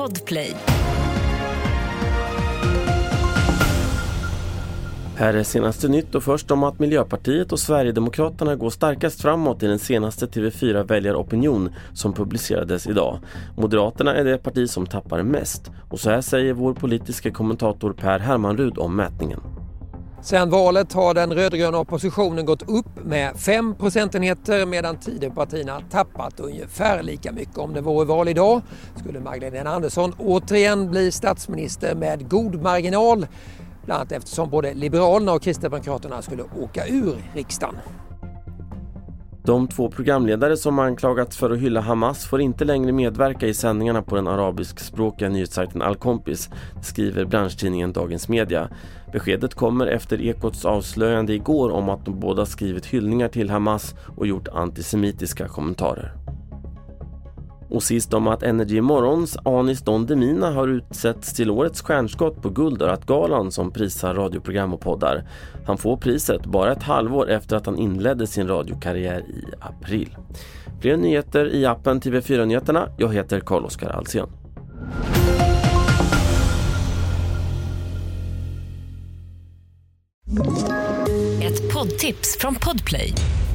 Podplay. Här är senaste nytt och först om att Miljöpartiet och Sverigedemokraterna går starkast framåt i den senaste TV4 väljaropinion som publicerades idag. Moderaterna är det parti som tappar mest och så här säger vår politiska kommentator Per Hermanrud om mätningen. Sedan valet har den rödgröna oppositionen gått upp med 5 procentenheter medan Tidöpartierna tappat ungefär lika mycket. Om det vore val idag skulle Magdalena Andersson återigen bli statsminister med god marginal. Bland annat eftersom både Liberalerna och Kristdemokraterna skulle åka ur riksdagen. De två programledare som anklagats för att hylla Hamas får inte längre medverka i sändningarna på den arabiskspråkiga nyhetssajten Al-Kompis, skriver branschtidningen Dagens Media. Beskedet kommer efter Ekots avslöjande igår om att de båda skrivit hyllningar till Hamas och gjort antisemitiska kommentarer. Och sist om att Energy Morgons Anis Don Demina har utsetts till årets stjärnskott på Guldörat-galan som prisar radioprogram och poddar. Han får priset bara ett halvår efter att han inledde sin radiokarriär i april. Fler nyheter i appen TV4 Nyheterna. Jag heter Carl-Oskar Alsen. Ett poddtips från Podplay.